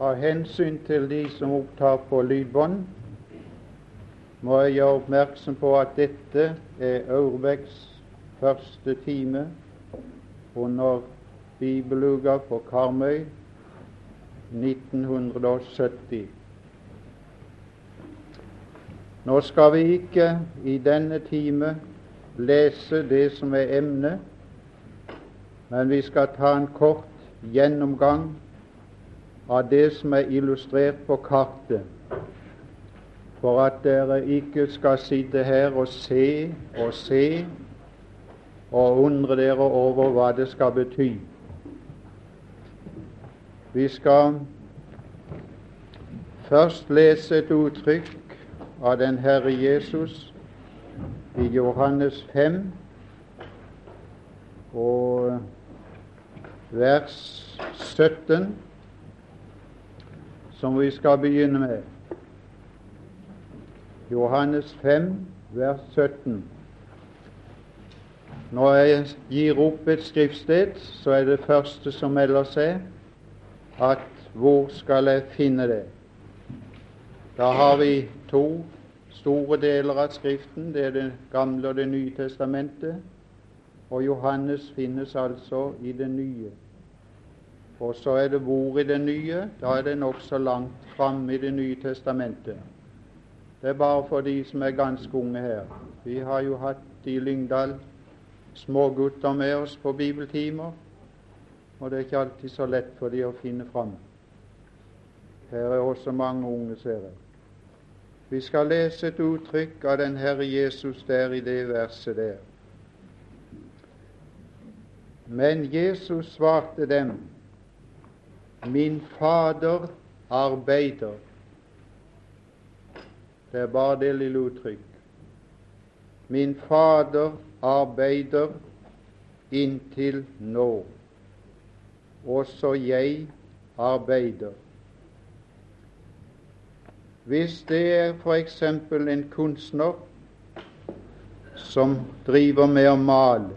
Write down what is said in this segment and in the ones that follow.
Av hensyn til de som opptar på lydbånd, må jeg gjøre oppmerksom på at dette er Aurbecks første time under bibeluka på Karmøy 1970. Nå skal vi ikke i denne time lese det som er emnet, men vi skal ta en kort gjennomgang av det som er illustrert på kartet, for at dere ikke skal sitte her og se og se og undre dere over hva det skal bety. Vi skal først lese et uttrykk av den Herre Jesus i Johannes 5 og vers 17, som vi skal begynne med. Johannes 5, vers 17. Når jeg gir opp et skriftsted, så er det første som melder seg, at hvor skal jeg finne det? Da har vi to store deler av Skriften. Det er Det gamle og Det nye testamentet. Og Johannes finnes altså i det nye. Og så er det hvor i det nye. Da er det nokså langt framme i Det nye testamentet. Det er bare for de som er ganske unge her. Vi har jo hatt i Lyngdal smågutter med oss på bibeltimer, og det er ikke alltid så lett for de å finne fram. Her er også mange unge, ser jeg. Vi skal lese et uttrykk av den Herre Jesus der i det verset der. Men Jesus svarte dem, Min Fader arbeider. Det er bare det lille uttrykk. Min Fader arbeider inntil nå. Også jeg arbeider. Hvis det er f.eks. en kunstner som driver med å male,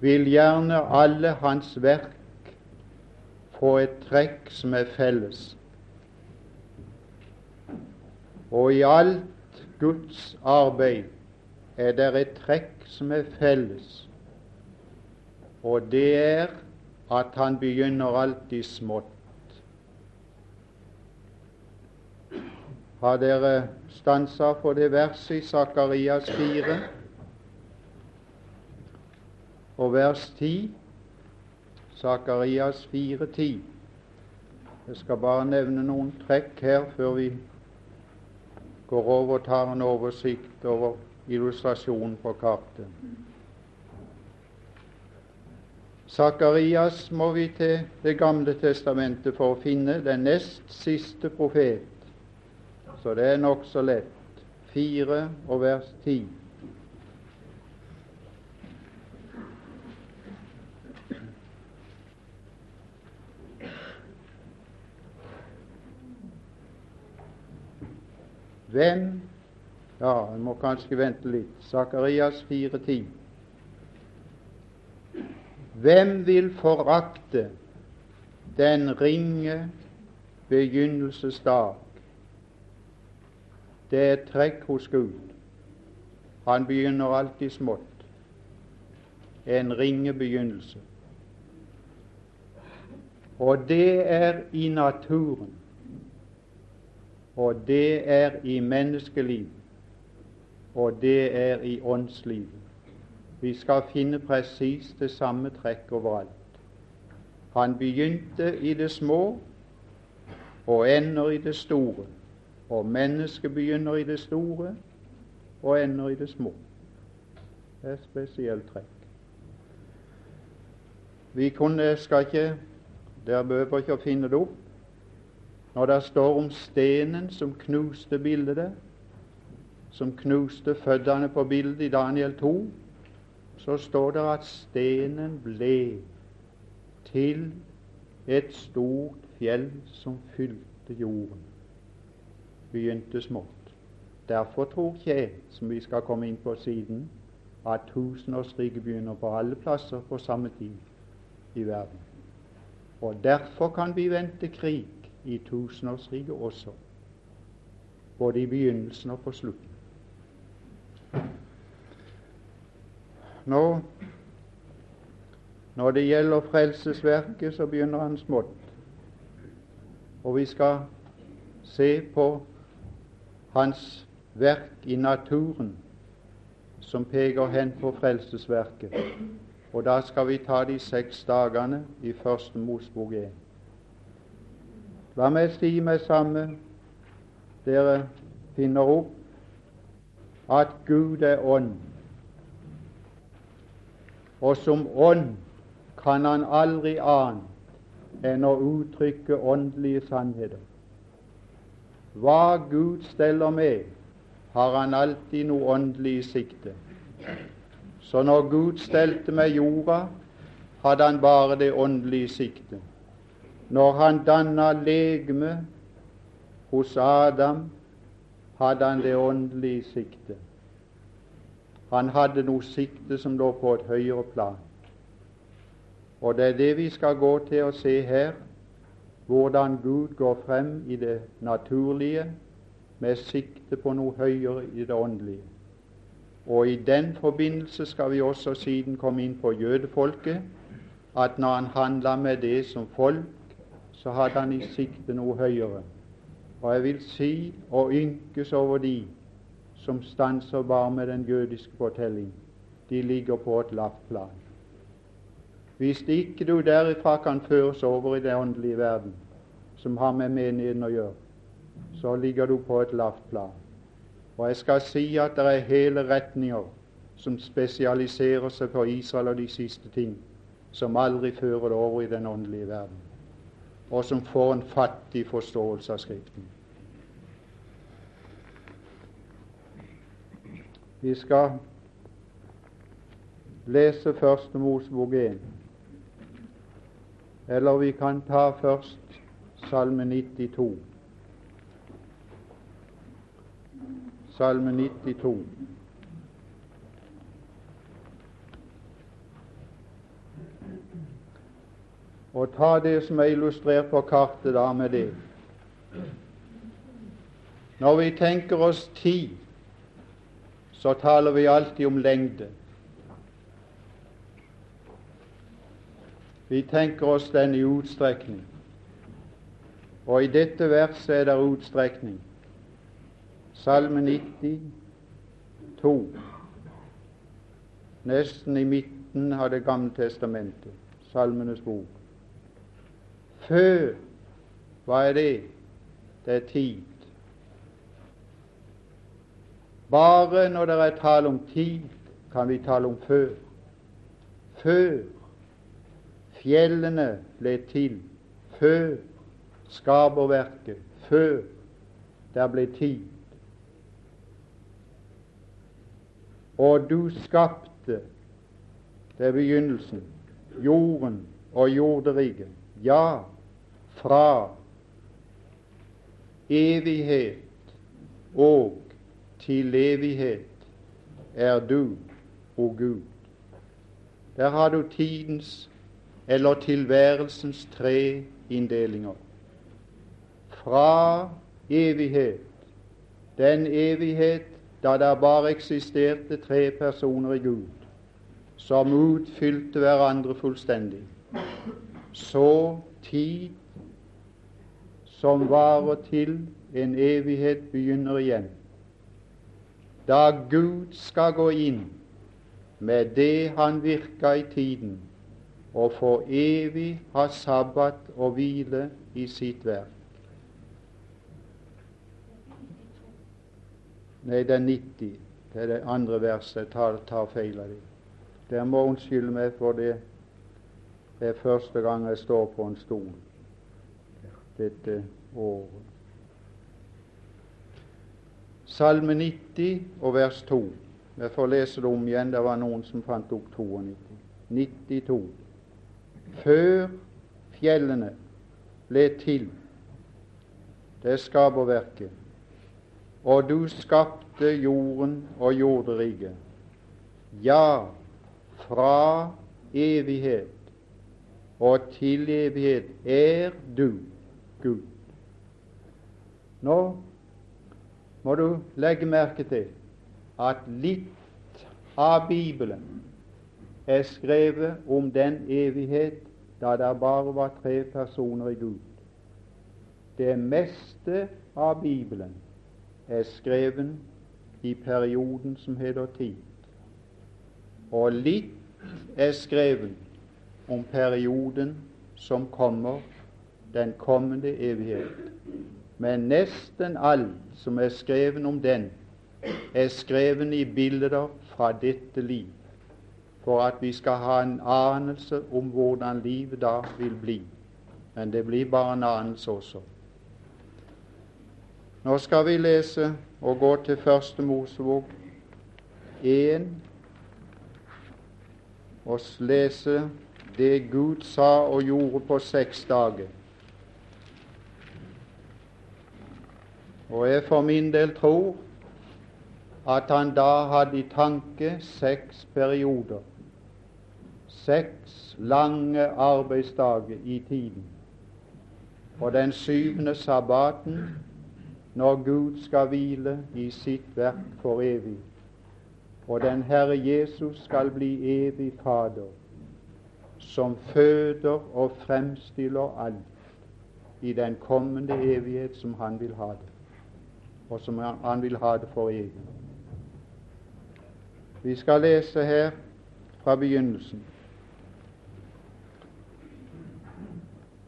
vil gjerne alle hans verk få et trekk som er felles. Og i alt Guds arbeid er det et trekk som er felles, og det er at han begynner alltid smått. Har dere stansa for det verset i Sakarias 4 og vers 10? Sakarias 4,10. Jeg skal bare nevne noen trekk her før vi går over og tar en oversikt over illustrasjonen på kartet. Sakarias må vi til Det gamle testamentet for å finne den nest siste profet så det er nokså lett. Fire og vers ti. Hvem Ja, en må kanskje vente litt. Sakarias 4,10. Hvem vil forakte den ringe begynnelsesdag det er et trekk hos Gud. Han begynner alltid smått. En ringe begynnelse. Og det er i naturen. Og det er i menneskelivet. Og det er i åndslivet. Vi skal finne presis det samme trekk overalt. Han begynte i det små og ender i det store. Og mennesket begynner i det store og ender i det små. Det er et spesielt trekk. Vi kunne, skal ikke Dere behøver ikke å finne det opp. Når det står om stenen som knuste bildet, som knuste føddene på bildet i Daniel 2, så står det at stenen ble til et stort fjell som fylte jorden begynte smått. Derfor tror ikke jeg, som vi skal komme inn på siden, at tusenårsriket begynner på alle plasser på samme tid i verden. Og derfor kan vi vente krig i tusenårsriket også, både i begynnelsen og på slutten. Nå, når det gjelder frelsesverket, så begynner han smått. Og vi skal se på hans verk i naturen som peker hen på frelsesverket. Og da skal vi ta de seks dagene i Første Mosbok 1. La meg si med samme dere finner opp at Gud er ånd. Og som ånd kan han aldri annet enn å uttrykke åndelige sannheter. Hva Gud steller med, har han alltid noe åndelig i sikte. Så når Gud stelte med jorda, hadde han bare det åndelige i sikte. Når han danna legeme hos Adam, hadde han det åndelige sikte. Han hadde noe sikte som lå på et høyere plan. Og det er det vi skal gå til å se her, hvordan Gud går frem i det naturlige med sikte på noe høyere i det åndelige. Og i den forbindelse skal vi også siden komme inn på jødefolket, at når han handla med det som folk, så hadde han i sikte noe høyere. Og jeg vil si og ynkes over de som stanser bare med den jødiske fortelling. De ligger på et lavt plan. Hvis ikke du derifra kan føres over i den åndelige verden, som har med menigheten å gjøre, så ligger du på et lavt plan. Og jeg skal si at det er hele retninger som spesialiserer seg på Israel og de siste ting, som aldri fører det over i den åndelige verden, og som får en fattig forståelse av Skriften. Vi skal lese Første Mosebok 1. Eller vi kan ta først Salme 92. Salme 92. Og ta det som er illustrert på kartet da med det. Når vi tenker oss tid, så taler vi alltid om lengde. Vi tenker oss den i utstrekning. Og i dette verset er det utstrekning. Salme 92, nesten i midten av Det gamle testamentet, Salmenes bok. Før, hva er det? Det er tid. Bare når det er tale om tid, kan vi tale om før. Før fjellene ble til, før skaperverket, før der ble tid. Og du skapte, det er begynnelsen, jorden og jorderiket. Ja, fra evighet og til evighet er du, o Gud. Der har du tidens eller tilværelsens tre inndelinger. Fra evighet, den evighet da det bare eksisterte tre personer i Gud, som utfylte hverandre fullstendig. Så tid som varer til en evighet begynner igjen. Da Gud skal gå inn med det han virka i tiden, og for evig ha sabbat og hvile i sitt verk. Nei, det er 90. Det er det andre verset. Jeg tar, tar feil av det. Dere må unnskylde meg, for det er første gang jeg står på en stol dette året. Salme 90 og vers 2. Jeg får lese det om igjen. Det var noen som fant opp 92. 92. Før fjellene ble til, det er skaperverket, og du skapte jorden og jorderiket. Ja, fra evighet og til evighet er du Gud. Nå må du legge merke til at litt av Bibelen er skrevet om den evighet da det bare var tre personer i Gud. Det meste av Bibelen er skrevet i perioden som heter tid. Og litt er skrevet om perioden som kommer, den kommende evighet. Men nesten alt som er skrevet om den, er skrevet i bilder fra dette liv, for at vi skal ha en anelse om hvordan livet da vil bli. Men det blir bare en anelse også. Nå skal vi lese og gå til Første Mosebok 1 og lese det Gud sa og gjorde på seks dager. Og jeg for min del tror at han da hadde i tanke seks perioder, seks lange arbeidsdager i tiden. Og den syvende sabbaten, når Gud skal hvile i sitt verk for evig, og den Herre Jesus skal bli evig Fader, som føder og fremstiller alt i den kommende evighet som han vil ha det, og som han vil ha det for egen. Vi skal lese her fra begynnelsen.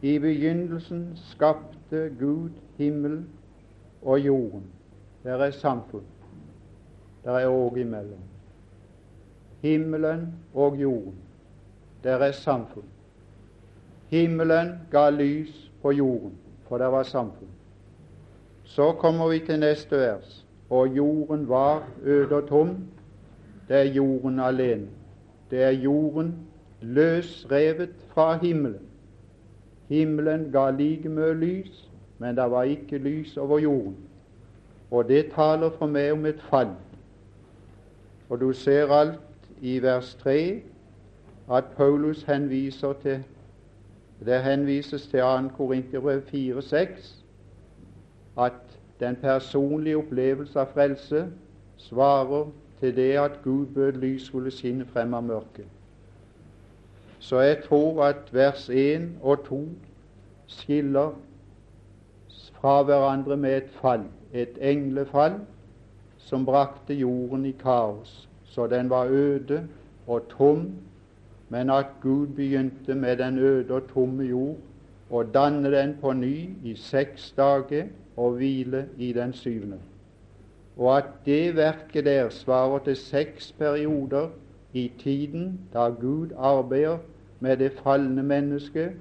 I begynnelsen skapte Gud himmel og jorden. Der er samfunn. Der er òg imellom. Himmelen og jorden. Der er samfunn. Himmelen ga lys på jorden, for det var samfunn. Så kommer vi til neste vers. Og jorden var øde og tom. Det er jorden alene. Det er jorden løsrevet fra himmelen. Himmelen ga like mye lys, men det var ikke lys over jorden. Og det taler for meg om et fall. Og du ser alt i vers 3 at Paulus henviser til Det henvises til 2. Korinterbrev 4,6 at den personlige opplevelse av frelse svarer til det at Gud bød lys skulle skinne frem av mørket. Så jeg tror at vers 1 og 2 skiller fra hverandre med et fall, et englefall, som brakte jorden i kaos, så den var øde og tom men at Gud begynte med den øde og tomme jord og danne den på ny i seks dager og hvile i den syvende. Og at det verket der svarer til seks perioder i tiden da Gud arbeider med det falne mennesket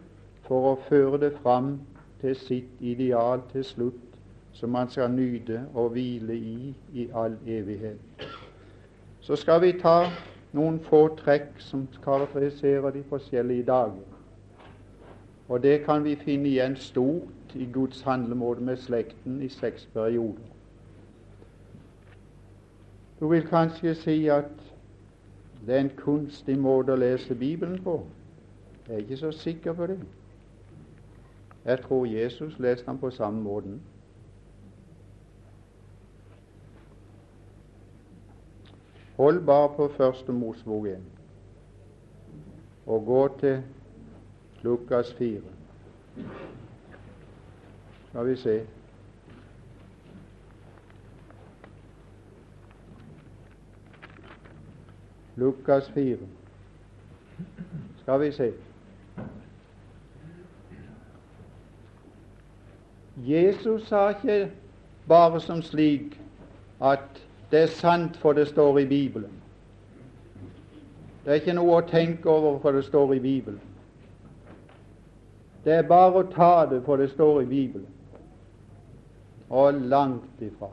for å føre det fram til sitt ideal til slutt, som man skal nyte og hvile i i all evighet. Så skal vi ta noen få trekk som karakteriserer de forskjellige dager. Og det kan vi finne igjen stort i Guds handlemåte med slekten i seks perioder. Du vil kanskje si at det er en kunstig måte å lese Bibelen på. Jeg er ikke så sikker på det. Jeg tror Jesus leste den på samme måten. Hold bare på Første Mosbok 1 og gå til Lukas 4. Skal vi se Lukas 4. Skal vi se Jesus sa ikke bare som slik at det er sant, for det står i Bibelen. Det er ikke noe å tenke over, for det står i Bibelen. Det er bare å ta det, for det står i Bibelen. Og langt ifra.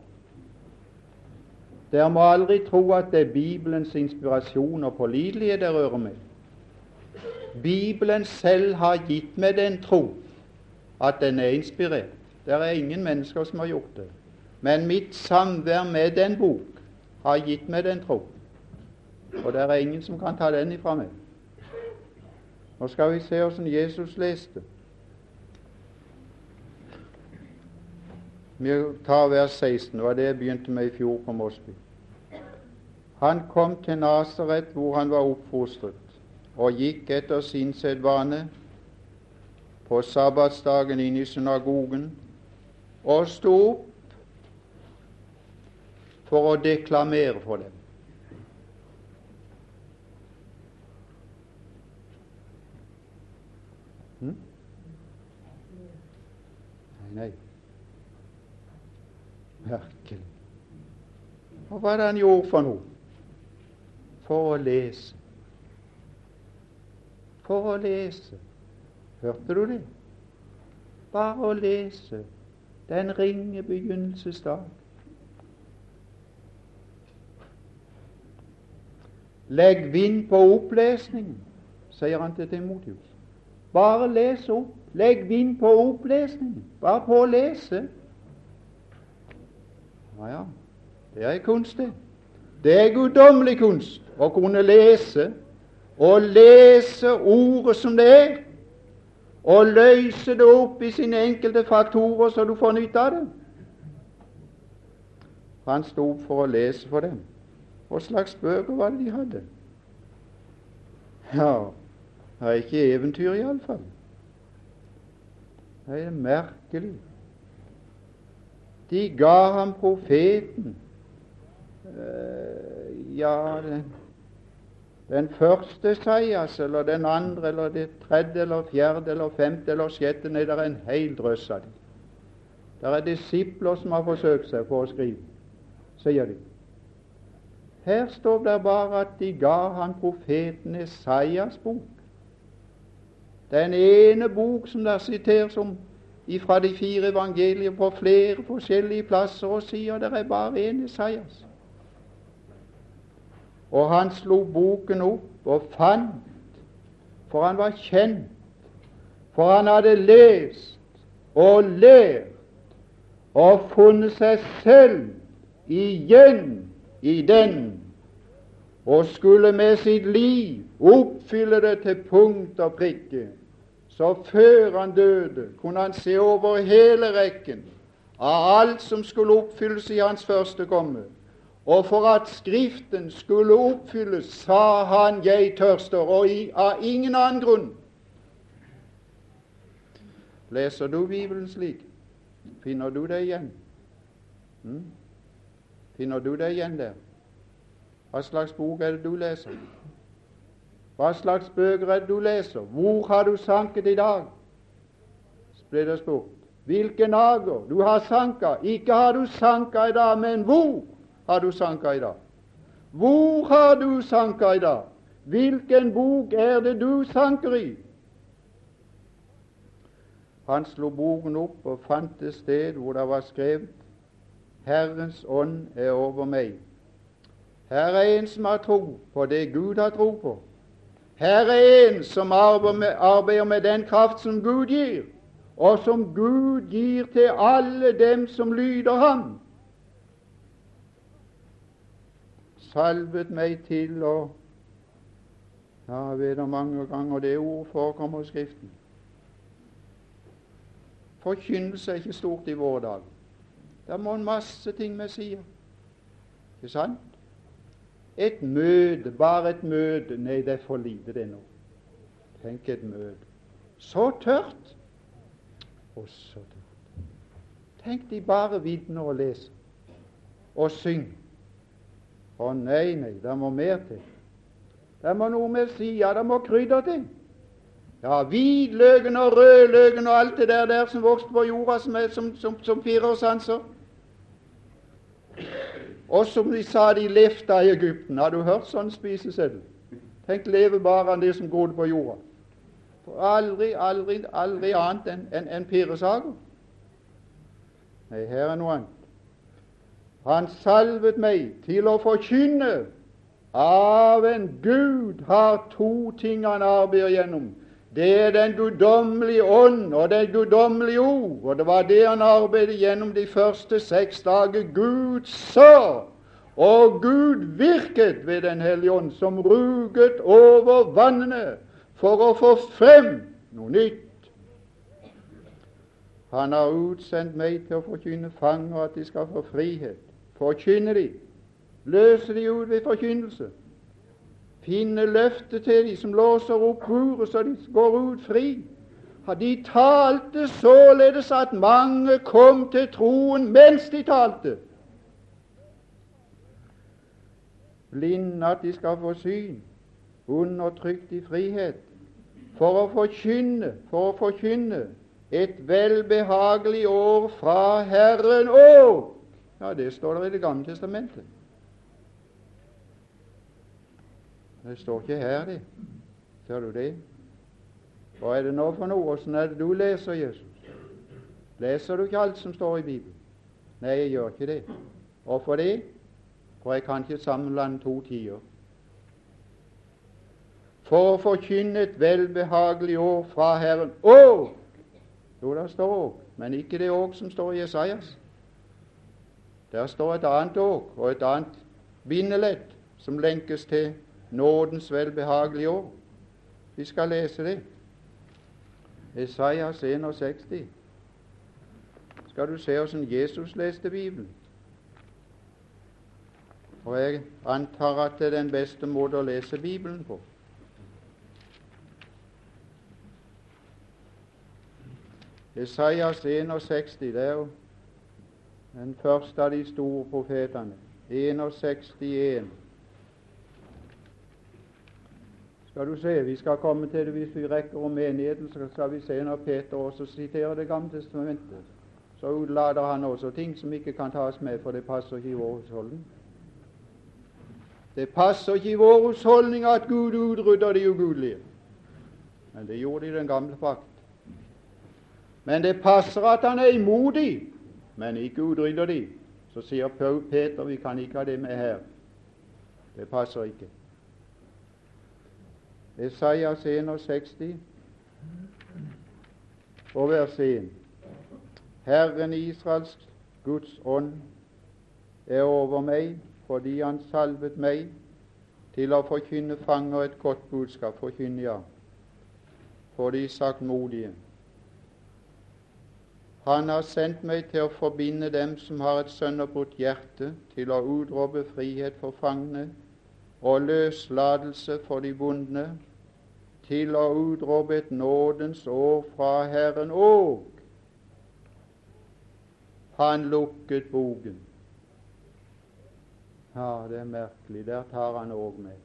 Dere må aldri tro at det er Bibelens inspirasjon og pålitelighet det rører med. Bibelen selv har gitt meg den tro at den er inspirert. Det er ingen mennesker som har gjort det. Men mitt samvær med den bok har gitt meg den tro. Og det er ingen som kan ta den ifra meg. Nå skal vi se hvordan Jesus leste. Vi tar vers 16. Det var det jeg begynte med i fjor på Mosby. Han kom til Nasaret, hvor han var oppfostret, og gikk etter sin sedvane på sabbatsdagen inn i synagogen og sto opp for å deklamere for dem. Hm? Nei, nei. Merkelig. Og hva er det han gjorde for noe? For å lese. For å lese. Hørte du det? Bare å lese den ringe begynnelsesdag. Legg vind på opplesningen, sier han til Timotius. Bare les opp. Legg vind på opplesningen. Bare på å lese. Ja, ja, det er kunst, det. Det er guddommelig kunst å kunne lese, og lese ordet som det er, og løse det opp i sine enkelte faktorer så du får nytte av det. Han sto opp for å lese for dem. Hva slags bøker var det de hadde? Ja, det er ikke eventyr, iallfall. Det er merkelig. De ga ham profeten. Uh, ja, den, den første Sajas, eller den andre, eller det tredje, eller fjerde, eller femte, eller sjette Nei, det er en hel drøss av dem. Det er disipler som har forsøkt seg på å skrive, sier de. Her står det bare at de ga han profeten Esaias bok. Den ene bok som der siteres om fra de fire evangelier på flere forskjellige plasser og sier det er bare én Esaias. Og han slo boken opp og fant, for han var kjent, for han hadde lest og lært og funnet seg selv igjen i den, og skulle med sitt liv oppfylle det til punkt og prikke. Så før han døde, kunne han se over hele rekken av alt som skulle oppfylles i hans første komme. Og for at Skriften skulle oppfylles, sa han 'jeg tørster', og i, av ingen annen grunn. Leser du Bibelen slik, finner du det igjen? Hmm? Finner du det igjen der? Hva slags bok er det du leser? Hva slags bøker er det du leser? Hvor har du sanket i dag? ble det spurt. Hvilken ager? Du har sanka. Ikke har du sanka i dag, men hvor har du sanka i dag? Hvor har du sanka i dag? Hvilken bok er det du sanker i? Han slo boken opp og fant et sted hvor det var skrevet Herrens ånd er over meg. Her er en som har tro på det Gud har tro på. Her er en som arbeider med den kraft som Gud gir, og som Gud gir til alle dem som lyder ham. Salvet meg til å Ja, jeg vet det mange ganger det ordet forekommer i Skriften. Forkynnelse er ikke stort i våre dager. Det må en masse ting vi sier. Ikke sant? Et møte, bare et møte Nei, det er for lite, det nå. Tenk et møte. Så tørt! Og så tørt. Tenk de bare vitner og leser og synger. Å nei, nei, det må mer til. Det må noe med sida, det må krydder til. Ja, hvitløken og rødløken og alt det der, der som vokste på jorda som, er, som, som, som fireårsanser. Og som de sa de levde i Egypten. Har du hørt sånn spiseseddel? Tenk leve av det som grodde på jorda. For aldri, aldri, aldri annet enn en, en piresager. Nei, her er noe annet. Han salvet meg til å forkynne av en Gud har to ting han arbeider gjennom. Det er den guddommelige ånd og det guddommelige ord. Og det var det han arbeidet gjennom de første seks dager. Gud så, og Gud virket ved Den hellige ånd, som ruget over vannene for å få frem noe nytt. Han har utsendt meg til å forkynne fanger at de skal få frihet. Forkynne de, løse de ut ved forkynnelse. Finne løftet til de som låser opp buret så de går ut fri. De talte således at mange kom til troen mens de talte. Blinde at de skal få syn, undertrykt i frihet. For å forkynne, for å forkynne et velbehagelig år fra Herren og Ja, det står der i Det gamle testamentet. Det står ikke her, det. Ser du det? Hva er det nå for noe? Åssen er det du leser Jesus? Leser du ikke alt som står i Bibelen? Nei, jeg gjør ikke det. Hvorfor det? For jeg kan ikke sammenblande to tider. For å forkynne et velbehagelig år fra Herren og jo, det står òg, men ikke det òg som står i Jesajas. Der står et annet òg, og et annet bindeledd som lenkes til nådens velbehagelige år. Vi skal lese det. Esaias 61. Skal du se åssen Jesus leste Bibelen? Og jeg antar at det er den beste måten å lese Bibelen på. Esaias 61 det er jo den første av de store profetene. 61. Skal du se, Vi skal komme til det hvis vi rekker om menigheten, så skal vi se når Peter også siterer Det gamle testamentet. Så utlader han også ting som ikke kan tas med, for det passer ikke i vår husholdning. Det passer ikke i vår husholdning at Gud utrydder de ugudelige. Men det gjorde de i den gamle pakt. Men det passer at han er imodig, men ikke utrydder de. Så sier Peter vi kan ikke ha det med her. Det passer ikke. Esaias 61 og vers 1. Herren Israels Guds ånd er over meg fordi Han salvet meg til å forkynne fanger et godt budskap, forkynne ja, for de saktmodige. Han har sendt meg til å forbinde dem som har et sønderbrutt hjerte, til å utrope frihet for fangene og løslatelse for de bundne, til å utrope et nådens år fra Herren. Og han lukket boken. Ja, det er merkelig. Der tar han òg med.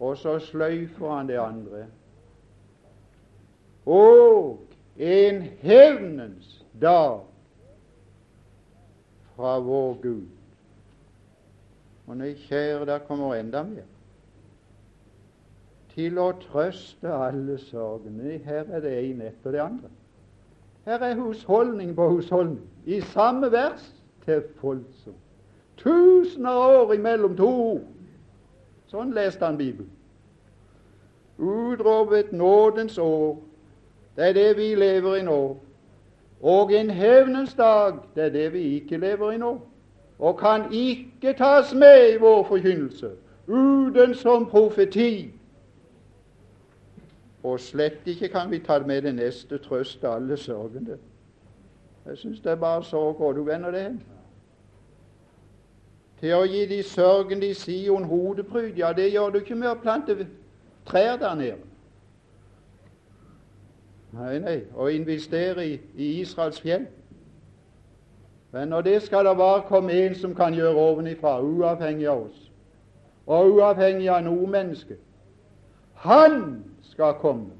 Og så sløyfer han det andre. Og en hevnens dag fra vår Gud. Og nei, kjære, der kommer enda mer. Til å trøste alle sorgene. Her er det ene etter det andre. Her er husholdning på husholdning i samme vers til voldsomt. Tusener av år imellom to ord. Sånn leste han Bibelen. Utropt nådens år det er det vi lever i nå. Og en hevnens dag, det er det vi ikke lever i nå. Og kan ikke tas med i vår forkynnelse uten som profeti. Og slett ikke kan vi ta med det neste trøst til alle sørgende. Jeg syns det er bare sorg hvor du vender det hen. Til å gi de sørgende i Sion hodepryd, ja, det gjør du ikke med å plante trær der nede. Nei, nei, å investere i, i Israels fjell. Men når det skal det bare komme en som kan gjøre ovenifra, uavhengig av oss, og uavhengig av noe menneske. Han skal komme.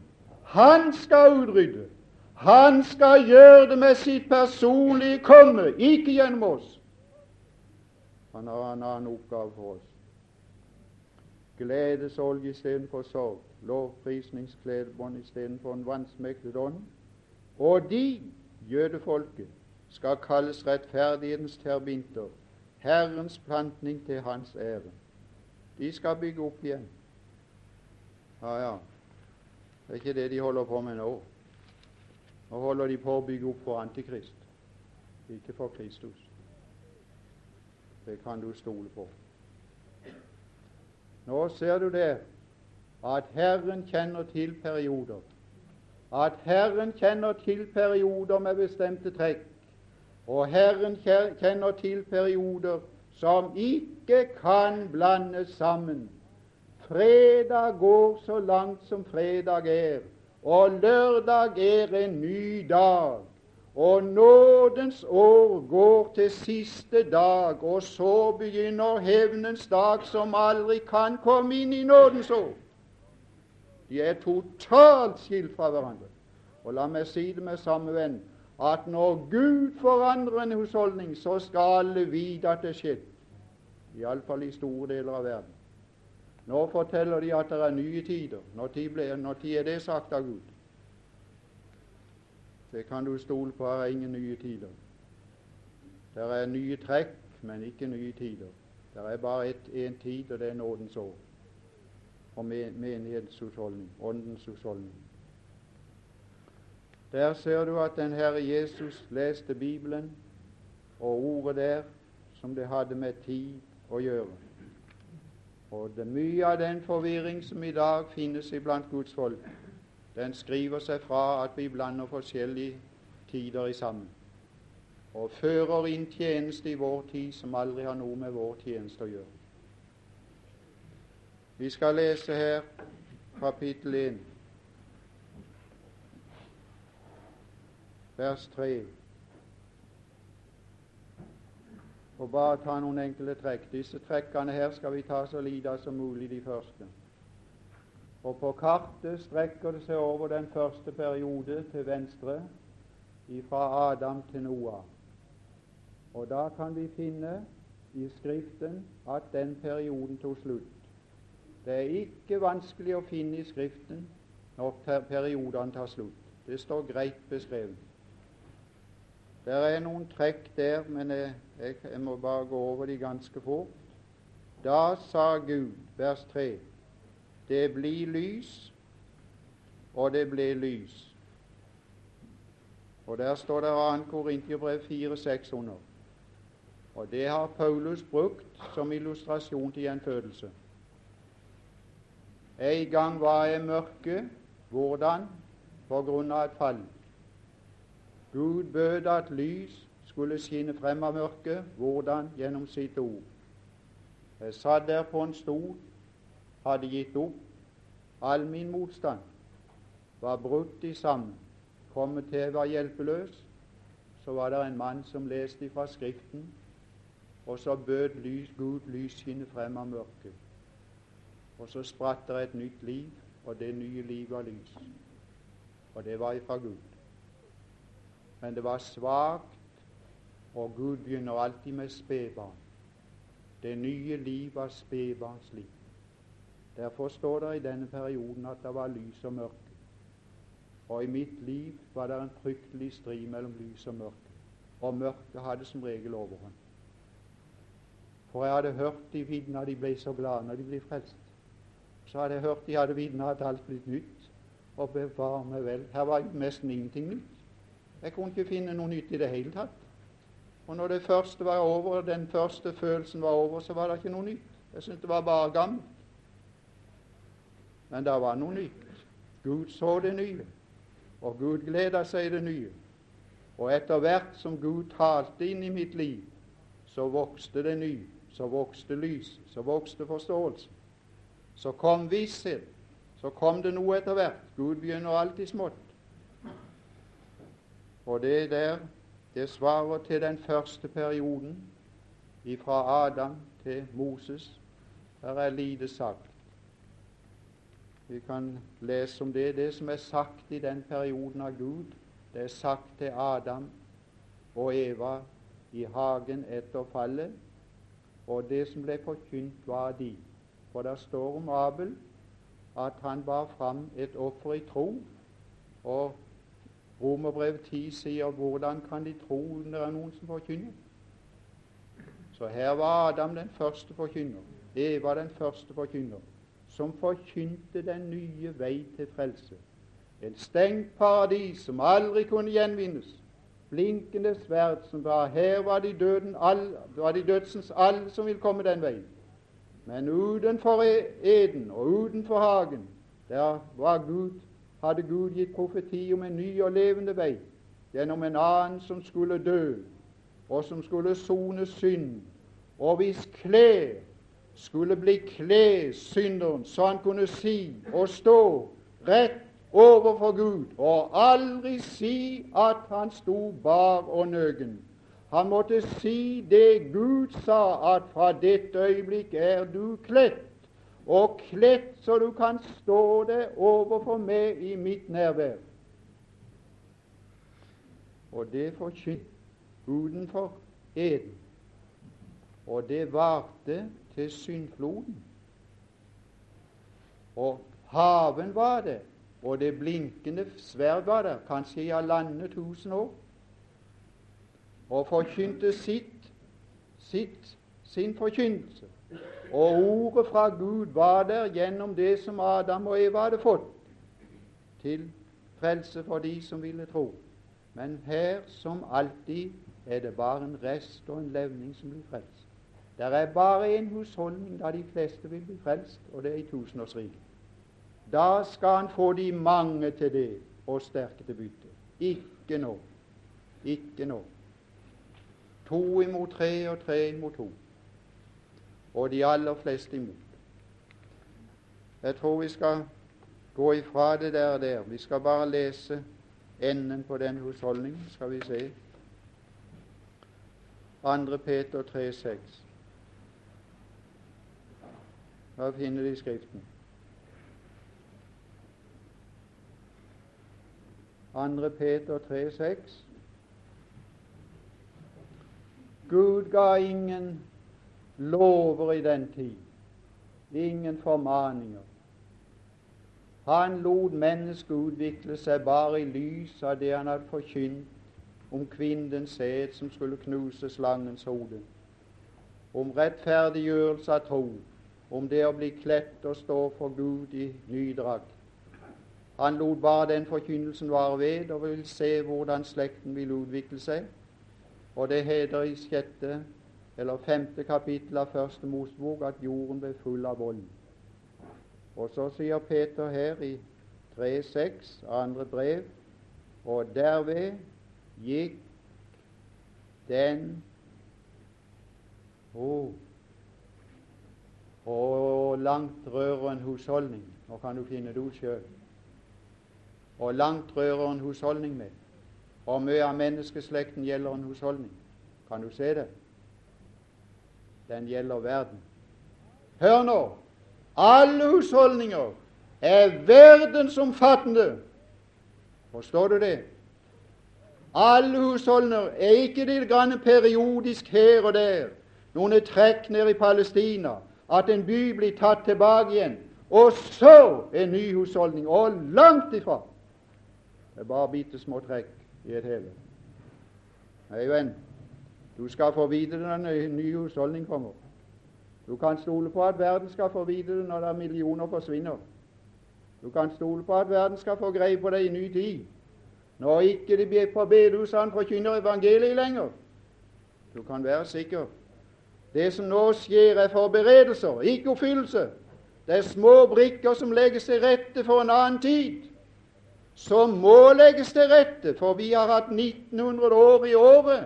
Han skal utrydde. Han skal gjøre det med sitt personlige komme, ikke gjennom oss. Han har en annen oppgave for oss. Gledesolje istedenfor sorg lovprisningskledebånd istedenfor en vansmektet ånd. Og de, jødefolket, skal kalles rettferdighetens terbinter, Herrens plantning til Hans ære. De skal bygge opp igjen. Ja, ja, det er ikke det de holder på med nå. Nå holder de på å bygge opp for Antikrist, ikke for Kristus. Det kan du stole på. Nå ser du det at Herren kjenner til perioder. At Herren kjenner til perioder med bestemte trekk. Og Herren kjenner til perioder som ikke kan blandes sammen. Fredag går så langt som fredag er, og lørdag er en ny dag. Og nådens år går til siste dag, og så begynner hevnens dag, som aldri kan komme inn i nådens år. De er totalt skilt fra hverandre. Og la meg si det med samme venn at når Gud forandrer en husholdning, så skal alle vite at det er skjedd. Iallfall i store deler av verden. Nå forteller de at det er nye tider. Når tid, ble, når tid er det sagt av Gud? Det kan du stole på, det er ingen nye tider. Det er nye trekk, men ikke nye tider. Det er bare én tid, og det er nådens år. Og menighetens husholdning, åndens husholdning. Der ser du at den Herre Jesus leste Bibelen, og ordet der som det hadde med tid å gjøre. Og det mye av den forvirring som i dag finnes iblant Guds folk, den skriver seg fra at vi blander forskjellige tider i sammen, og fører inn tjeneste i vår tid som aldri har noe med vår tjeneste å gjøre. Vi skal lese her kapittel 1, vers 3. Og bare ta noen enkle trekk. Disse trekkene her skal vi ta så lite som mulig, de første. Og på kartet strekker det seg over den første periode til venstre, fra Adam til Noah. Og da kan vi finne i Skriften at den perioden tok slutt. Det er ikke vanskelig å finne i Skriften når periodene tar slutt. Det står greit beskrevet. Det er noen trekk der, men jeg, jeg, jeg må bare gå over de ganske fort. Da sa Gud, vers 3, det blir lys, og det ble lys. Og Der står det 2. Korintiabrev 4-6 under. Og Det har Paulus brukt som illustrasjon til gjenfødelse. En gang var jeg mørke. Hvordan? På grunn av et fall. Gud bød at lys skulle skinne frem av mørket. Hvordan? Gjennom sitt ord. Jeg satt der på en stol, hadde gitt opp. All min motstand var brutt i sammen. Kommet til jeg var hjelpeløs, så var det en mann som leste fra Skriften, og så bød lys, Gud lys skinne frem av mørket. Og så spratt det et nytt liv, og det nye livet var lys. Og det var ifra Gud men det var svakt, og Gud begynner alltid med spedbarn. Det nye liv var spedbarns liv. Derfor står det i denne perioden at det var lys og mørke. Og i mitt liv var det en fryktelig strid mellom lys og mørke. Og mørket hadde som regel overhånd. For jeg hadde hørt de vitna de ble så glade når de ble frelst. Så hadde jeg hørt de hadde vitna at alt blitt nytt. Og bevare meg vel, her var nesten ingenting nytt. Jeg kunne ikke finne noe nytt i det hele tatt. Og når det første var over, den første følelsen var over, så var det ikke noe nytt. Jeg syntes det var bare gammelt. Men det var noe nytt. Gud så det nye, og Gud gleda seg i det nye. Og etter hvert som Gud talte inn i mitt liv, så vokste det ny, så vokste lys, så vokste forståelse. Så kom visshet, så kom det noe etter hvert. Gud begynner alltid smått. Og det der, det svarer til den første perioden, fra Adam til Moses. Her er lite sagt. Vi kan lese om det. Det som er sagt i den perioden av Gud, det er sagt til Adam og Eva i hagen etter fallet. Og det som ble forkynt, var de. For det står om Abel at han bar fram et offer i tro, og Romerbrev 10 sier 'hvordan kan de tro når det er noen som forkynner'? Så her var Adam den første forkynner, Eva den første forkynner, som forkynte den nye vei til frelse. En stengt paradis som aldri kunne gjenvinnes. Blinkende sverd som var Her var de, døden, all, var de dødsens alle som vil komme den veien. Men utenfor eden og utenfor hagen Der var Gud, hadde Gud gitt profeti om en ny og levende vei gjennom en annen som skulle dø, og som skulle sone synd. Og hvis klær skulle bli kle synderen, så han kunne si og stå rett overfor Gud og aldri si at han sto bar og nøgen. Han måtte si det Gud sa, at fra dette øyeblikk er du kledt, og kledd så du kan stå det overfor meg i mitt nærvær. Og det forkynte utenfor eden. Og det varte til syndfloden. Og haven var det, og det blinkende sverd var der, kanskje i halvannet tusen år, og forkynte sitt, sitt, sin forkynnelse. Og ordet fra Gud var der gjennom det som Adam og Eva hadde fått, til frelse for de som ville tro. Men her, som alltid, er det bare en rest og en levning som blir frelst. Det er bare en husholdning da de fleste vil bli frelst, og det er i tusenårsriket. Da skal han få de mange til det og sterke til bytte. Ikke nå. Ikke nå. To imot tre og tre imot to. Og de aller fleste imot. Jeg tror vi skal gå ifra det der og der. Vi skal bare lese enden på den husholdningen, skal vi se. 2. Peter 3,6. Hva finner de i Skriften? 2. Peter 3,6. Gud ga ingen lover i den tid, ingen formaninger. Han lot mennesket utvikle seg bare i lys av det han hadde forkynt om kvinnens sæd som skulle knuse slangens hode, om rettferdiggjørelse av tro, om det å bli kledt og stå for Gud i ny drakt. Han lot bare den forkynnelsen vare ved, og vil se hvordan slekten vil utvikle seg. Og det heter i sjette eller femte kapittel av Første Mosebok at jorden ble full av vold. Og så sier Peter her i 3.6, andre brev, og derved gikk den oh, og en husholdning. Nå kan du finne det ut sjøl. Og langt rører en husholdning med. Og mye av menneskeslekten gjelder en husholdning. Kan du se det? Den gjelder verden. Hør nå! Alle husholdninger er verdensomfattende. Forstår du det? Alle husholdninger er ikke litt grann periodisk her og der, noen trekk ned i Palestina, at en by blir tatt tilbake igjen, og så en ny husholdning. Og langt ifra. Det er bare bitte små trekk i et hele. Nei, venn, du skal få vite det når en ny husholdning kommer. Du kan stole på at verden skal få vite det når det er millioner forsvinner. Du kan stole på at verden skal få greie på det i ny tid. Når ikke de på bedehusene forkynner evangeliet lenger. Du kan være sikker. Det som nå skjer, er forberedelser, ikke oppfyllelse. Det er små brikker som legges til rette for en annen tid som må legges til rette, for vi har hatt 1900 år i året.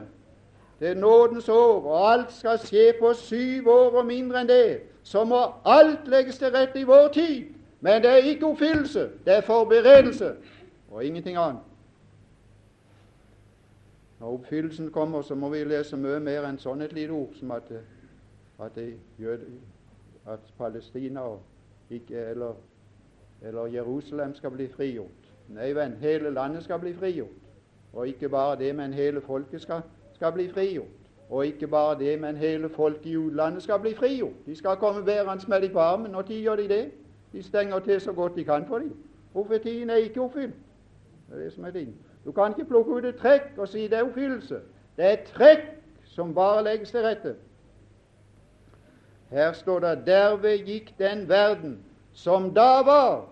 Det er nådens år, og alt skal skje på syv år og mindre enn det. Så må alt legges til rette i vår tid. Men det er ikke oppfyllelse, det er forberedelse og ingenting annet. Når oppfyllelsen kommer, så må vi lese mye mer enn sånn et lite ord som at, at, at Palestina ikke, eller, eller Jerusalem skal bli frigjort. Nei, venn, hele landet skal bli frigjort. Og ikke bare det, men hele folket skal, skal bli frigjort. Og ikke bare det, men hele folket i utlandet skal bli frigjort. De skal komme bærende med dem på armen. Når gjør de det? De stenger til så godt de kan for dem. Profetien er ikke oppfylt. Det er det som er ting. Du kan ikke plukke ut et trekk og si det er oppfyllelse. Det er et trekk som bare legges til rette. Her står det derved gikk den verden som da var,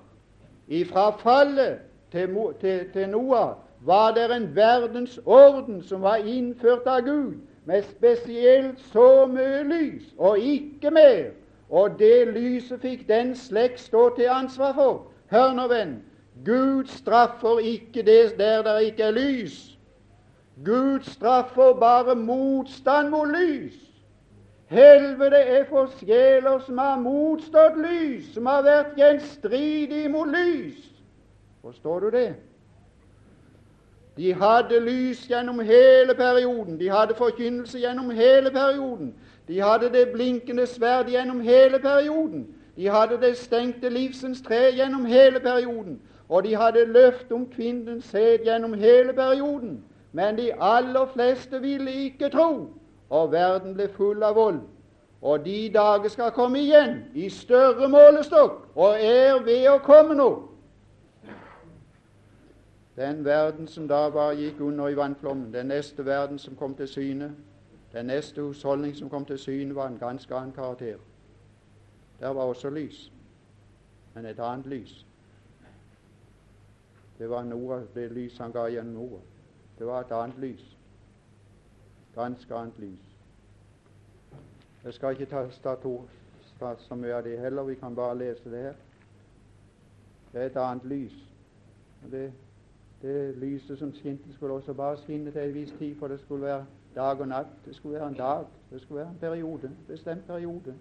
ifra fallet til, til, til Noah var det en verdensorden som var innført av Gud, med spesielt så mye lys, og ikke mer. Og det lyset fikk den slekt stå til ansvar for. Hør nå, venn. Gud straffer ikke det der det ikke er lys. Gud straffer bare motstand mot lys. Helvete er for sjeler som har motstått lys, som har vært gjenstridige mot lys. Forstår du det? De hadde lys gjennom hele perioden. De hadde forkynnelse gjennom hele perioden. De hadde det blinkende sverd gjennom hele perioden. De hadde det stengte livsens tre gjennom hele perioden. Og de hadde løft om kvinnens sæd gjennom hele perioden. Men de aller fleste ville ikke tro, og verden ble full av vold. Og de dager skal komme igjen, i større målestokk, og er ved å komme nå. Den verden som da bare gikk under i vannflommen, den neste verden som kom til syne, den neste husholdning som kom til syne, var en ganske annen karakter. Der var også lys, men et annet lys. Det var Nora, det lys han ga gjennom ordet. Det var et annet lys. Ganske annet lys. Jeg skal ikke ta, ta så mye av det heller, vi kan bare lese det her. Det er et annet lys. Det det lyset som skinte, skulle også bare skinne til en viss tid, for det skulle være dag og natt. Det skulle være en dag, det skulle være en periode, en bestemt periode.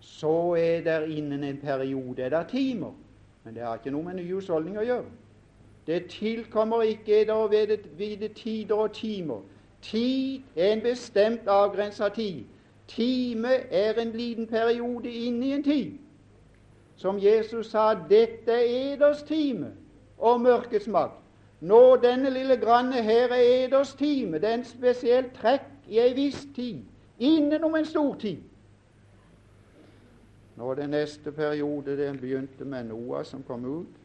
Så er der innen en periode er det timer, men det har ikke noe med ny husholdning å gjøre. Det tilkommer ikke eder å vite tider og timer. Tid er en bestemt avgrensa tid. Time er en liten periode inne i en tid. Som Jesus sa, dette er eders time og mørkets makt. Nå denne lille granne her er eders time. Det er en spesiell trekk i ei viss tid, innenom en stor tid. Nå den neste periode den begynte med Noah som kom ut.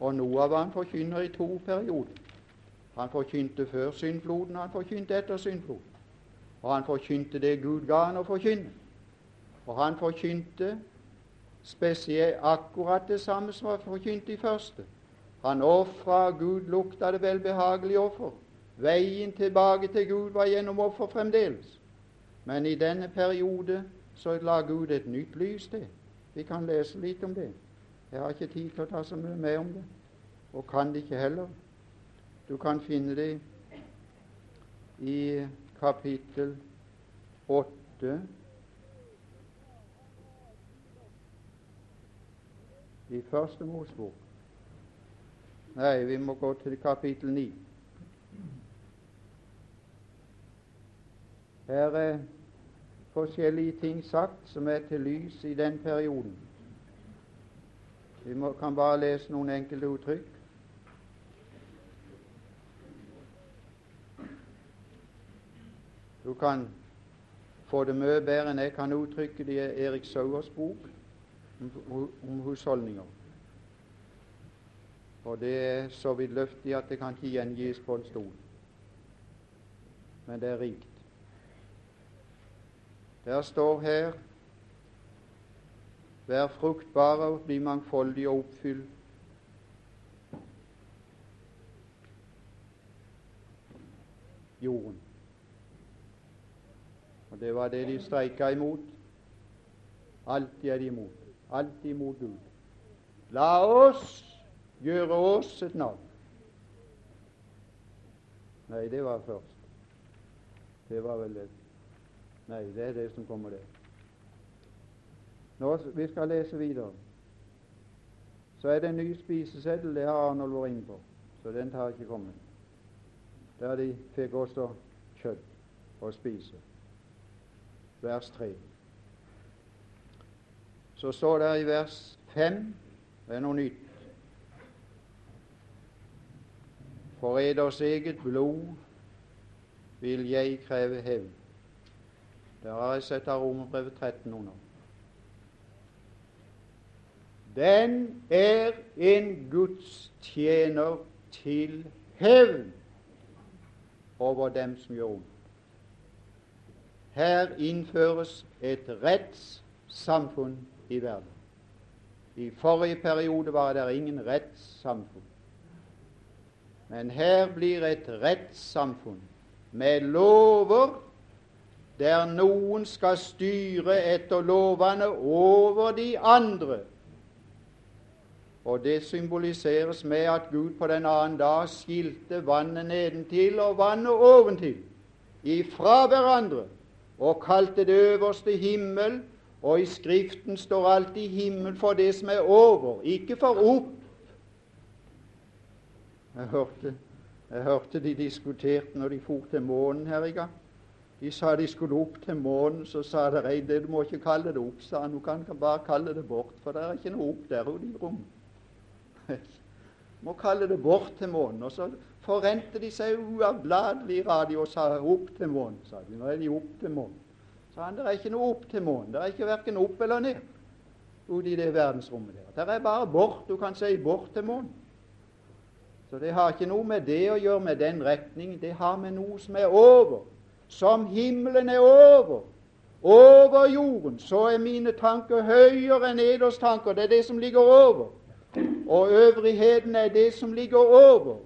Og Noah var en forkynner i to perioder. Han forkynte før syndfloden, han forkynte etter syndfloden. Og han forkynte det Gud ga han å forkynne. Og han forkynte spesielt akkurat det samme som han forkynte i første. Han ofra, Gud lukta det velbehagelige offer. Veien tilbake til Gud var gjennom offer fremdeles. Men i denne periode så la Gud et nytt lys til. Vi kan lese litt om det. Jeg har ikke tid til å ta så mye med om det, og kan det ikke heller. Du kan finne det i kapittel 8 i Første Mosebok. Nei, vi må gå til kapittel 9. Her er forskjellige ting sagt som er til lys i den perioden. Vi må, kan bare lese noen enkelte uttrykk. Du kan få det mye bedre enn jeg kan uttrykke det i Erik Sauers bok om, husholdninger. Og det er så vidløftig at det kan ikke gjengis på en stol. Men det er rikt. Der står her Vær fruktbare og bli mangfoldige og oppfyll jorden. Og Det var det de streika imot. Alltid er de imot. Alltid imot Gud. La oss gjøre oss et navn. Nei, det var først. Det var vel det. Nei, det er det som kommer der. Nå, Vi skal lese videre. Så er det en ny spiseseddel. Det har Arnold vært inne på, så den tar ikke kommet. Der de fikk også kjøtt å spise. Vers 3. Så står det i vers 5 det er noe nytt. For eders eget blod vil jeg kreve hevn. Der har jeg sett av Romerbrevet 13 under. Den er en gudstjener til hevn over dem som gjør ondt. Her innføres et rettssamfunn i verden. I forrige periode var det ingen rettssamfunn. Men her blir et rettssamfunn med lover der noen skal styre etter lovene over de andre. Og det symboliseres med at Gud på den annen dag skilte vannet nedentil og vannet oventil ifra hverandre og kalte det øverste himmel. Og i Skriften står alltid himmel for det som er over, ikke for opp. Jeg hørte, jeg hørte de diskuterte når de for til månen her i gang. De sa de skulle opp til månen, så sa det ei du må ikke kalle det opp, sa han. Du kan bare kalle det bort, for det er ikke noe opp der ute i rommet. må kalle det bort til månen. Og så forrente de seg uavlatelig i radio og sa opp til månen. sa de. Nå er de opp til månen. Sa han, det er ikke noe opp til månen. Det er ikke verken opp eller ned ute i det verdensrommet der. Det er bare bort. Du kan si bort til månen. Så det har ikke noe med det å gjøre med den retning. Det har med noe som er over. Som himmelen er over. Over jorden. Så er mine tanker høyere enn eders tanker. Det er det som ligger over. Og øvrigheten er det som ligger over.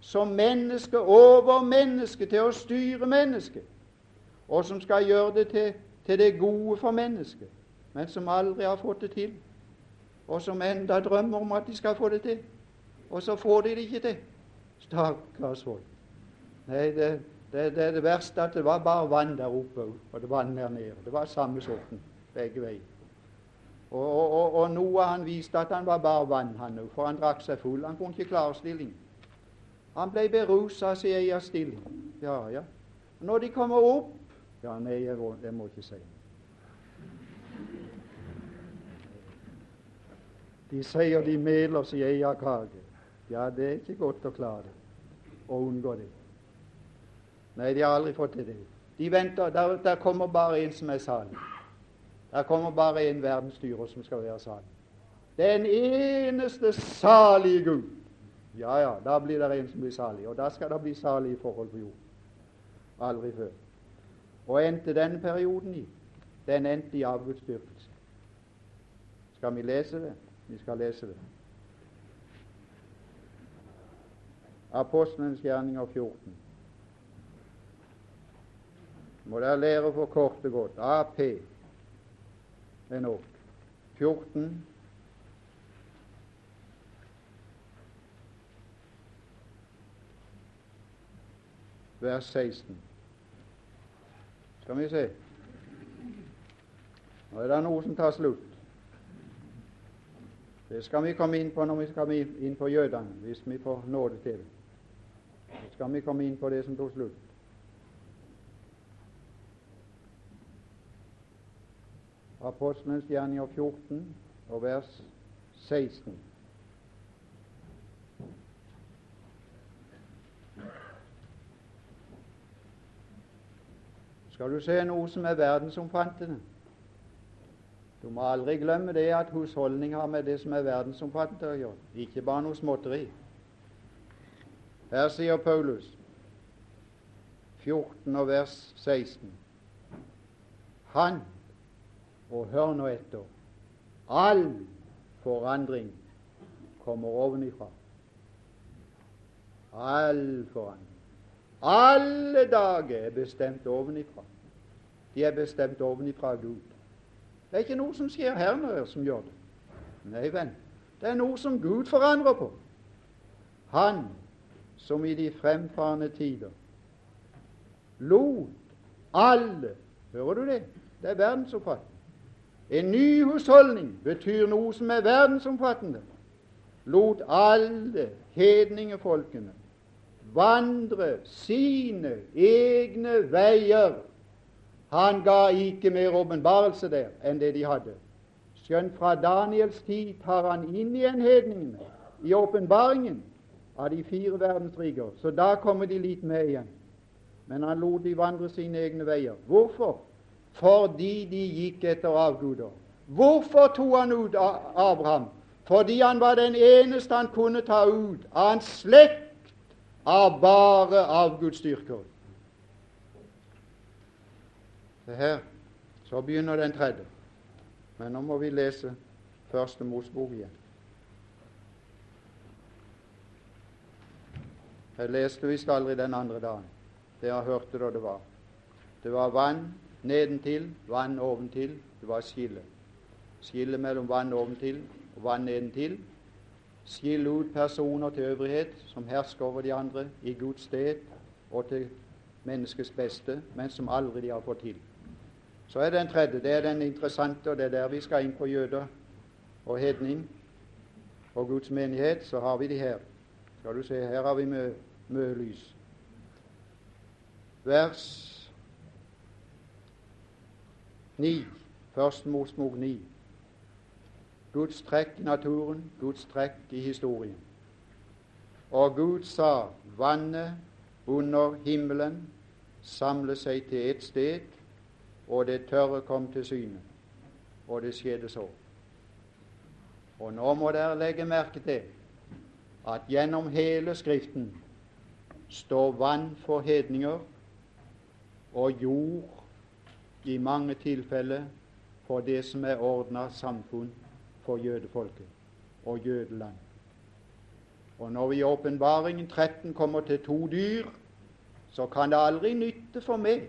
Som menneske over menneske, til å styre mennesket. Og som skal gjøre det til, til det gode for mennesket. Men som aldri har fått det til. Og som enda drømmer om at de skal få det til. Og så får de det ikke til. Stakkars folk. Nei, det, det, det, er det verste at det var bare vann der oppe og det vann der nede. Det var samme sorten begge veier. Og, og, og, Noah han viste at han var bare vann, han òg, for han drakk seg full. Han kunne ikke klare stillingen. Han ble berusa av sin egen stilling. Ja, ja. Når de kommer opp Ja, nei, jeg, jeg må ikke si De sier de meler sin egen kake. Ja, det er ikke godt å klare det, å unngå det. Nei, de har aldri fått til det. De venter, der, der kommer bare en som er salig. Der kommer bare en verdensstyrer som skal være salig. Den eneste salige Gud. Ja, ja, da blir det en som blir salig. Og da skal det bli salige forhold på jorden. Aldri før. Og endte denne perioden i? Den endte i avgudsdyrkelse. Skal vi lese det? Vi skal lese det. Apostlenes gjerninger 14. Må dere lære for kort og godt. AP er nok. 14. Vers 16. Skal vi se. Nå er det noe som tar slutt. Det skal vi komme inn på når vi skal inn på jødene, hvis vi får nåde til det. Så skal vi komme inn på det som tok slutt. Apostelens gjerninger 14 og vers 16. Skal du se noe som er verdensomfattende? Du må aldri glemme det at husholdning har med det som er verdensomfattende å gjøre, ikke bare noe småtteri. Her sier Paulus 14 og vers 16. Han og hør nå etter. All forandring kommer ovenifra. All forandring. Alle dager er bestemt ovenifra. De er bestemt ovenifra Gud. Det er ikke noe som skjer her nede som gjør det. Nei, venn, det er noe som Gud forandrer på. Han som i de fremfarende tider lot alle Hører du det? Det er verdensomfattende. En ny husholdning betyr noe som er verdensomfattende. Lot alle hedningefolkene vandre sine egne veier. Han ga ikke mer åpenbarelse der enn det de hadde. Skjønt fra Daniels tid tar han inn igjen hedningene i åpenbaringen av de fire verdensriker. Så da kommer de litt med igjen. Men han lot de vandre sine egne veier. Hvorfor? fordi de gikk etter avguder. Hvorfor tok han ut Abraham? Fordi han var den eneste han kunne ta ut av en slekt av bare avgudsdyrkere. Her, så begynner den tredje. Men nå må vi lese Første Mosbok igjen. Jeg leste visst aldri den andre dagen. Det jeg hørte da det var. Det var vann nedentil, vann oventil. Det var skille. Skille mellom vann oventil og vann nedentil. skille ut personer til øvrighet som hersker over de andre i Guds sted og til menneskets beste, men som aldri de har fått til. Så er den tredje. Det er den interessante, og det er der vi skal inn på jøder og hedning og Guds menighet. Så har vi de her. Skal du se, her har vi mye, mye lys. Vers 9. Først Mosmog 9. Guds trekk i naturen, Guds trekk i historien. Og Gud sa vannet under himmelen samle seg til ett sted, og det tørre kom til syne. Og det skjedde så. Og nå må dere legge merke til at gjennom hele Skriften står vann for hedninger og jord i mange tilfeller for det som er ordna samfunn for jødefolket og jødeland. Og når vi i Åpenbaringen 13 kommer til to dyr, så kan det aldri nytte for meg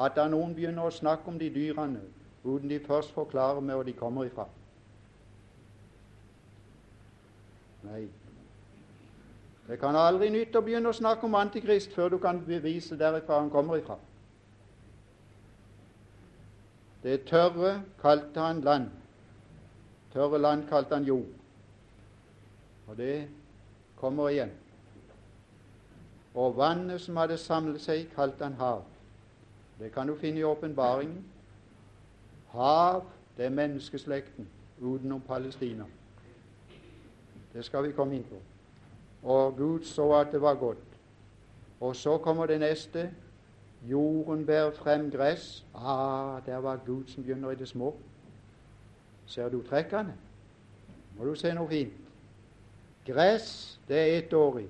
at da noen begynner å snakke om de dyrene uten de først forklarer meg hvor de kommer ifra. Nei. Det kan aldri nytte å begynne å snakke om Antikrist før du kan bevise derifra han kommer ifra. Det tørre kalte han land. Tørre land kalte han jord. Og det kommer igjen. Og vannet som hadde samlet seg, kalte han hav. Det kan du finne i åpenbaringen. Hav, det er menneskeslekten utenom Palestina. Det skal vi komme inn på. Og Gud så at det var godt. Og så kommer det neste. Jorden bærer frem gress. Ah, der var Gud som begynner i det små. Ser du trekkene? Må du se noe fint. Gress, det er ettårig.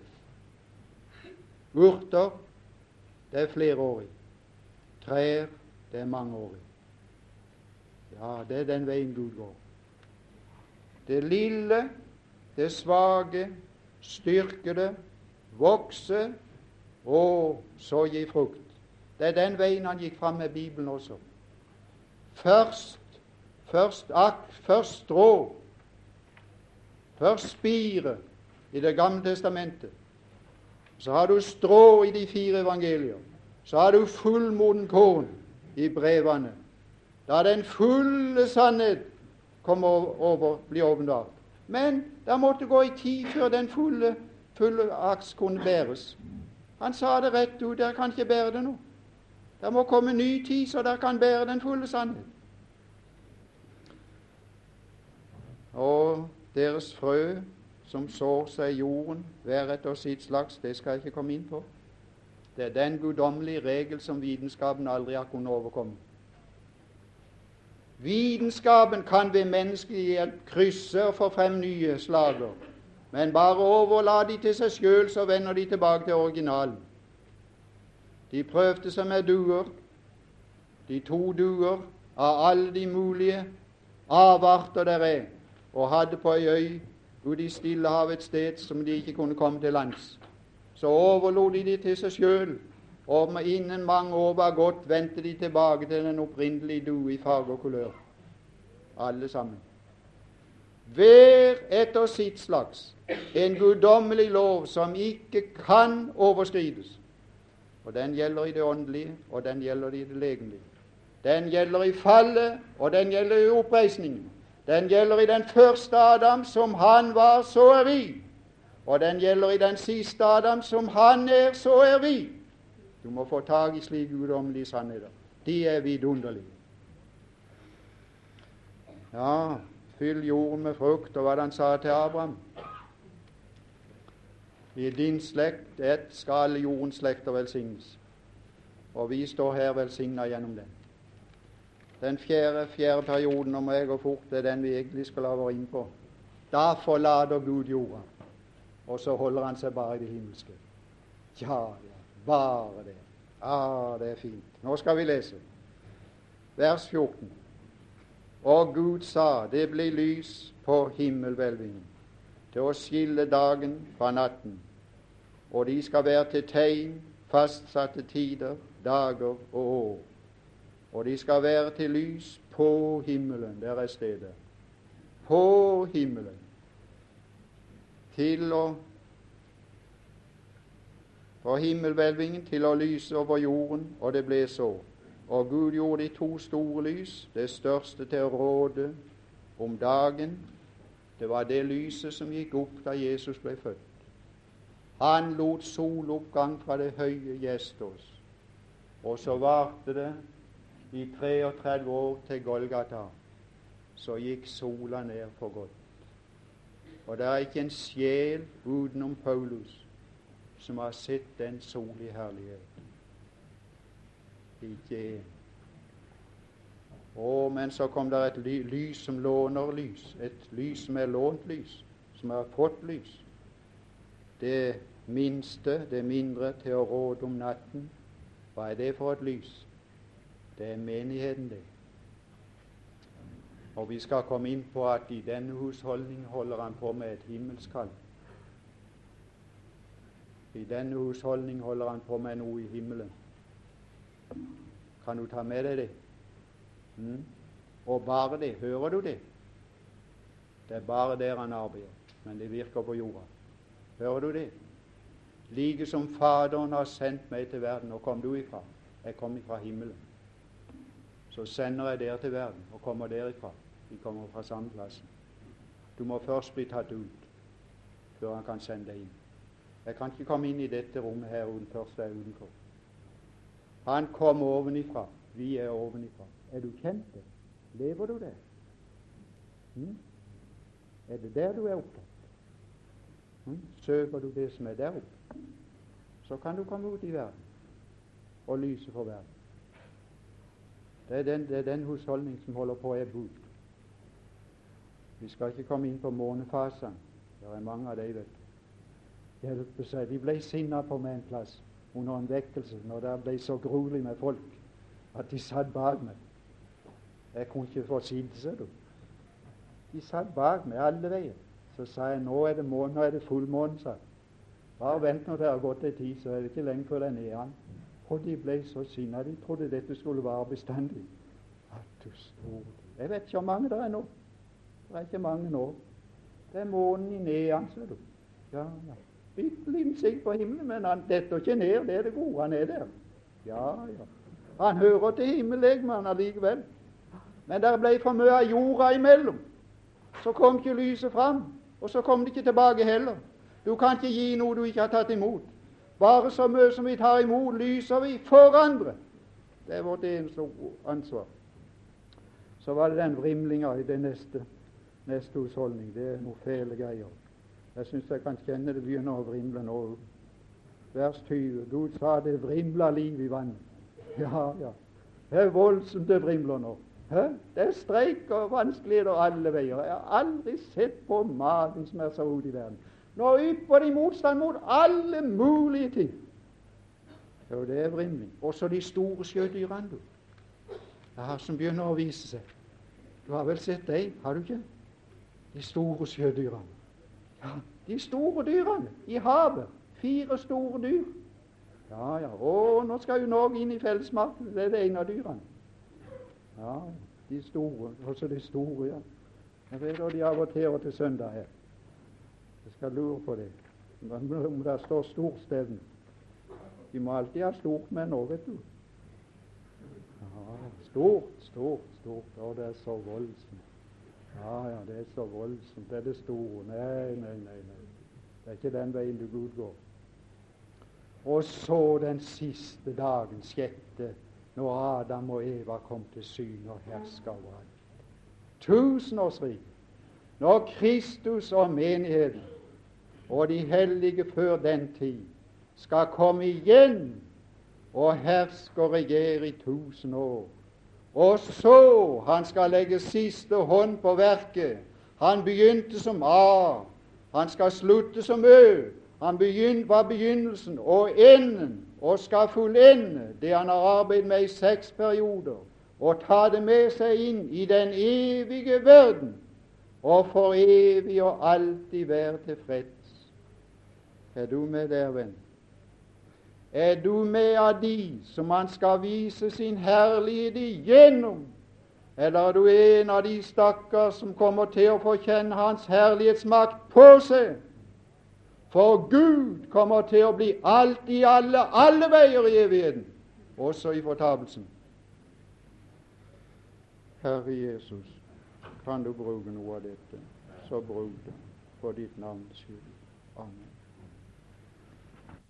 Urter, det er flerårig. Trær, det er mangeårig. Ja, det er den veien Gud går. Det lille, det svake, styrke det, vokse og så gi frukt. Det er den veien han gikk fram med Bibelen også. Først Først akk, først strå, først spire i Det gamle testamentet. Så har du strå i de fire evangelier. Så har du fullmoden korn i brevene. Da den fulle sannhet kommer over, blir åpenbart. Men det måtte gå i tid før den fulle, fulle aks kunne bæres. Han sa det rett ut. Dere kan ikke bære det nå. Det må komme ny tid, så dere kan bære den fulle sannhet. Og deres frø som sår seg i jorden, hver etter sitt slags, det skal jeg ikke komme inn på. Det er den guddommelige regel som vitenskapen aldri har kunnet overkomme. Vitenskapen kan ved menneskelig hjelp krysse og få frem nye slager, men bare overla de til seg sjøl, så vender de tilbake til originalen. De prøvde seg med duer, de to duer av alle de mulige avarter der er og hadde på ei øy ute i Stillehavet et sted som de ikke kunne komme til lands. Så overlot de de til seg sjøl, og innen mange år var gått, vendte de tilbake til den opprinnelige due i farge og kulør. Alle sammen. Hver etter sitt slags. En guddommelig lov som ikke kan overskrides. Og Den gjelder i det åndelige, og den gjelder i det legemlige. Den gjelder i fallet, og den gjelder i oppreisningen. Den gjelder i den første Adam, som han var, så er vi. Og den gjelder i den siste Adam, som han er, så er vi. Du må få tak i slike guddommelige sannheter. De er vidunderlige. Ja, fyll jorden med frukt, og hva han sa til Abraham. I din slekt ett skal jordens slekter velsignes. Og vi står her velsigna gjennom den. Den fjerde, fjerde perioden, om jeg går fort, det er den vi egentlig skal ha vært inn på. Da forlater Gud jorda, og så holder han seg bare i det himmelske. Ja, ja, bare det. Ah, det er fint. Nå skal vi lese. Vers 14. Og Gud sa, det blir lys på himmelhvelvingen til å skille dagen fra natten, og de skal være til tegn, fastsatte tider, dager og år og de skal være til lys på himmelen. Der er stedet. På himmelen. til å for himmelhvelvingen til å lyse over jorden, og det ble så. Og Gud gjorde de to store lys, det største til å råde om dagen. Det var det lyset som gikk opp da Jesus ble født. Han lot soloppgang fra det høye gjeste oss. Og så varte det i 33 år til Golgata. Så gikk sola ned for godt. Og det er ikke en sjel utenom Paulus som har sett den sol i herlighet. Ikke én. Å, men så kom det et ly lys som låner lys. Et lys som er lånt lys, som har fått lys. Det minste, det mindre, til å råde om natten. Hva er det for et lys? Det er menigheten, det. Og vi skal komme inn på at i denne husholdning holder han på med et himmelskall. I denne husholdning holder han på med noe i himmelen. Kan du ta med deg det? Mm? Og bare det. Hører du det? Det er bare der han arbeider, men det virker på jorda. Hører du det? Like som Faderen har sendt meg til verden. Hvor kom du ifra? Jeg kom ifra himmelen. Så sender jeg dere til verden, og kommer derifra. Vi kommer fra samme plassen. Du må først bli tatt ut før han kan sende deg inn. Jeg kan ikke komme inn i dette rommet her uten først jeg er utenfor. Han kom ovenifra. Vi er ovenifra. Er du kjent det? Lever du det? Hmm? Er det der du er opptatt? Hmm? Søker du det som er der oppe, så kan du komme ut i verden og lyse for verden. Det er den, det den husholdning som holder på å ebbe ut. Vi skal ikke komme inn på månefasene. Det er mange av dem, vet du hjelpe seg. De ble sinna på meg en plass under en vekkelse når det ble så gruelig med folk at de satt bak meg. Jeg kunne ikke få sitte, ser du. De satt bak meg alle veier. Så sa jeg nå er det måne, nå er det fullmåne, sa Bare vent når det har gått ei tid, så er det ikke lenge før det er nedgang. Og de ble så sinna. De trodde dette skulle vare bestandig. At du store Jeg vet ikke hvor mange det er nå. Det er ikke mange nå. Det er månen i nedan, ser du. Ja, ja. Bitte liten på himmelen, men han detter ikke ned. Det er det gode. Han er der. Ja, ja. Han hører til himmellegemet allikevel. Men der ble for mye av jorda imellom. Så kom ikke lyset fram, og så kom det ikke tilbake heller. Du kan ikke gi noe du ikke har tatt imot. Bare så mye som vi tar imot, lyser vi for andre. Det er vårt eneste ansvar. Så var det den vrimlinga i det neste, neste husholdning. Det er noe fæle greier. Jeg syns jeg kan kjenne det begynner å vrimle nå. Vers 20. Gud sa det vrimla liv i vannet. Ja, ja. Det er voldsomt det vrimler nå. Hæ? Det er streik og vanskeligheter alle veier. Jeg har aldri sett på maten som er så ute i verden. Nå ypper de motstand mot alle mulige ting. Jo, det er vrimling. Også de store sjødyrene, du. Ja, som begynner å vise seg. Du har vel sett dem, har du ikke? De store sjødyrene. Ja, de store dyrene i havet. Fire store dyr. Ja, ja. Å, nå skal jo Norge inn i fellesmarkedet. Det er det ene av dyrene. Ja, de store. Også de store, ja. Jeg vet hva de aborterer til søndag her. Jeg skal lure på det. Om det står storstevne. De må alltid ha stort med nå, vet du. Ja, stort, stort, stort. Å, det er så voldsomt. Ja, ja, det er så voldsomt. Det er det store. Nei, nei, nei. nei. Det er ikke den veien du Gud går. Og så den siste dagen, sjette, når Adam og Eva kom til syne og herska over alt. Tusenårsriket. Når Kristus og menigheten og de hellige før den tid skal komme igjen og herske og regjere i tusen år og så han skal legge siste hånd på verket. Han begynte som A, han skal slutte som Ø. Han begynte, var begynnelsen og enden, og skal fullende det han har arbeidet med i seks perioder, og ta det med seg inn i den evige verden, og for evig og alltid være tilfreds. Er du med der, venn? Er du med av de som han skal vise sin herlighet igjennom? Eller er du en av de stakkar som kommer til å få kjenne Hans herlighetsmakt på seg For Gud kommer til å bli alt i alle, alle veier i evigheten, også i fortapelsen. Herre Jesus, kan du bruke noe av dette, så bruk det for ditt navns skyld. Amen.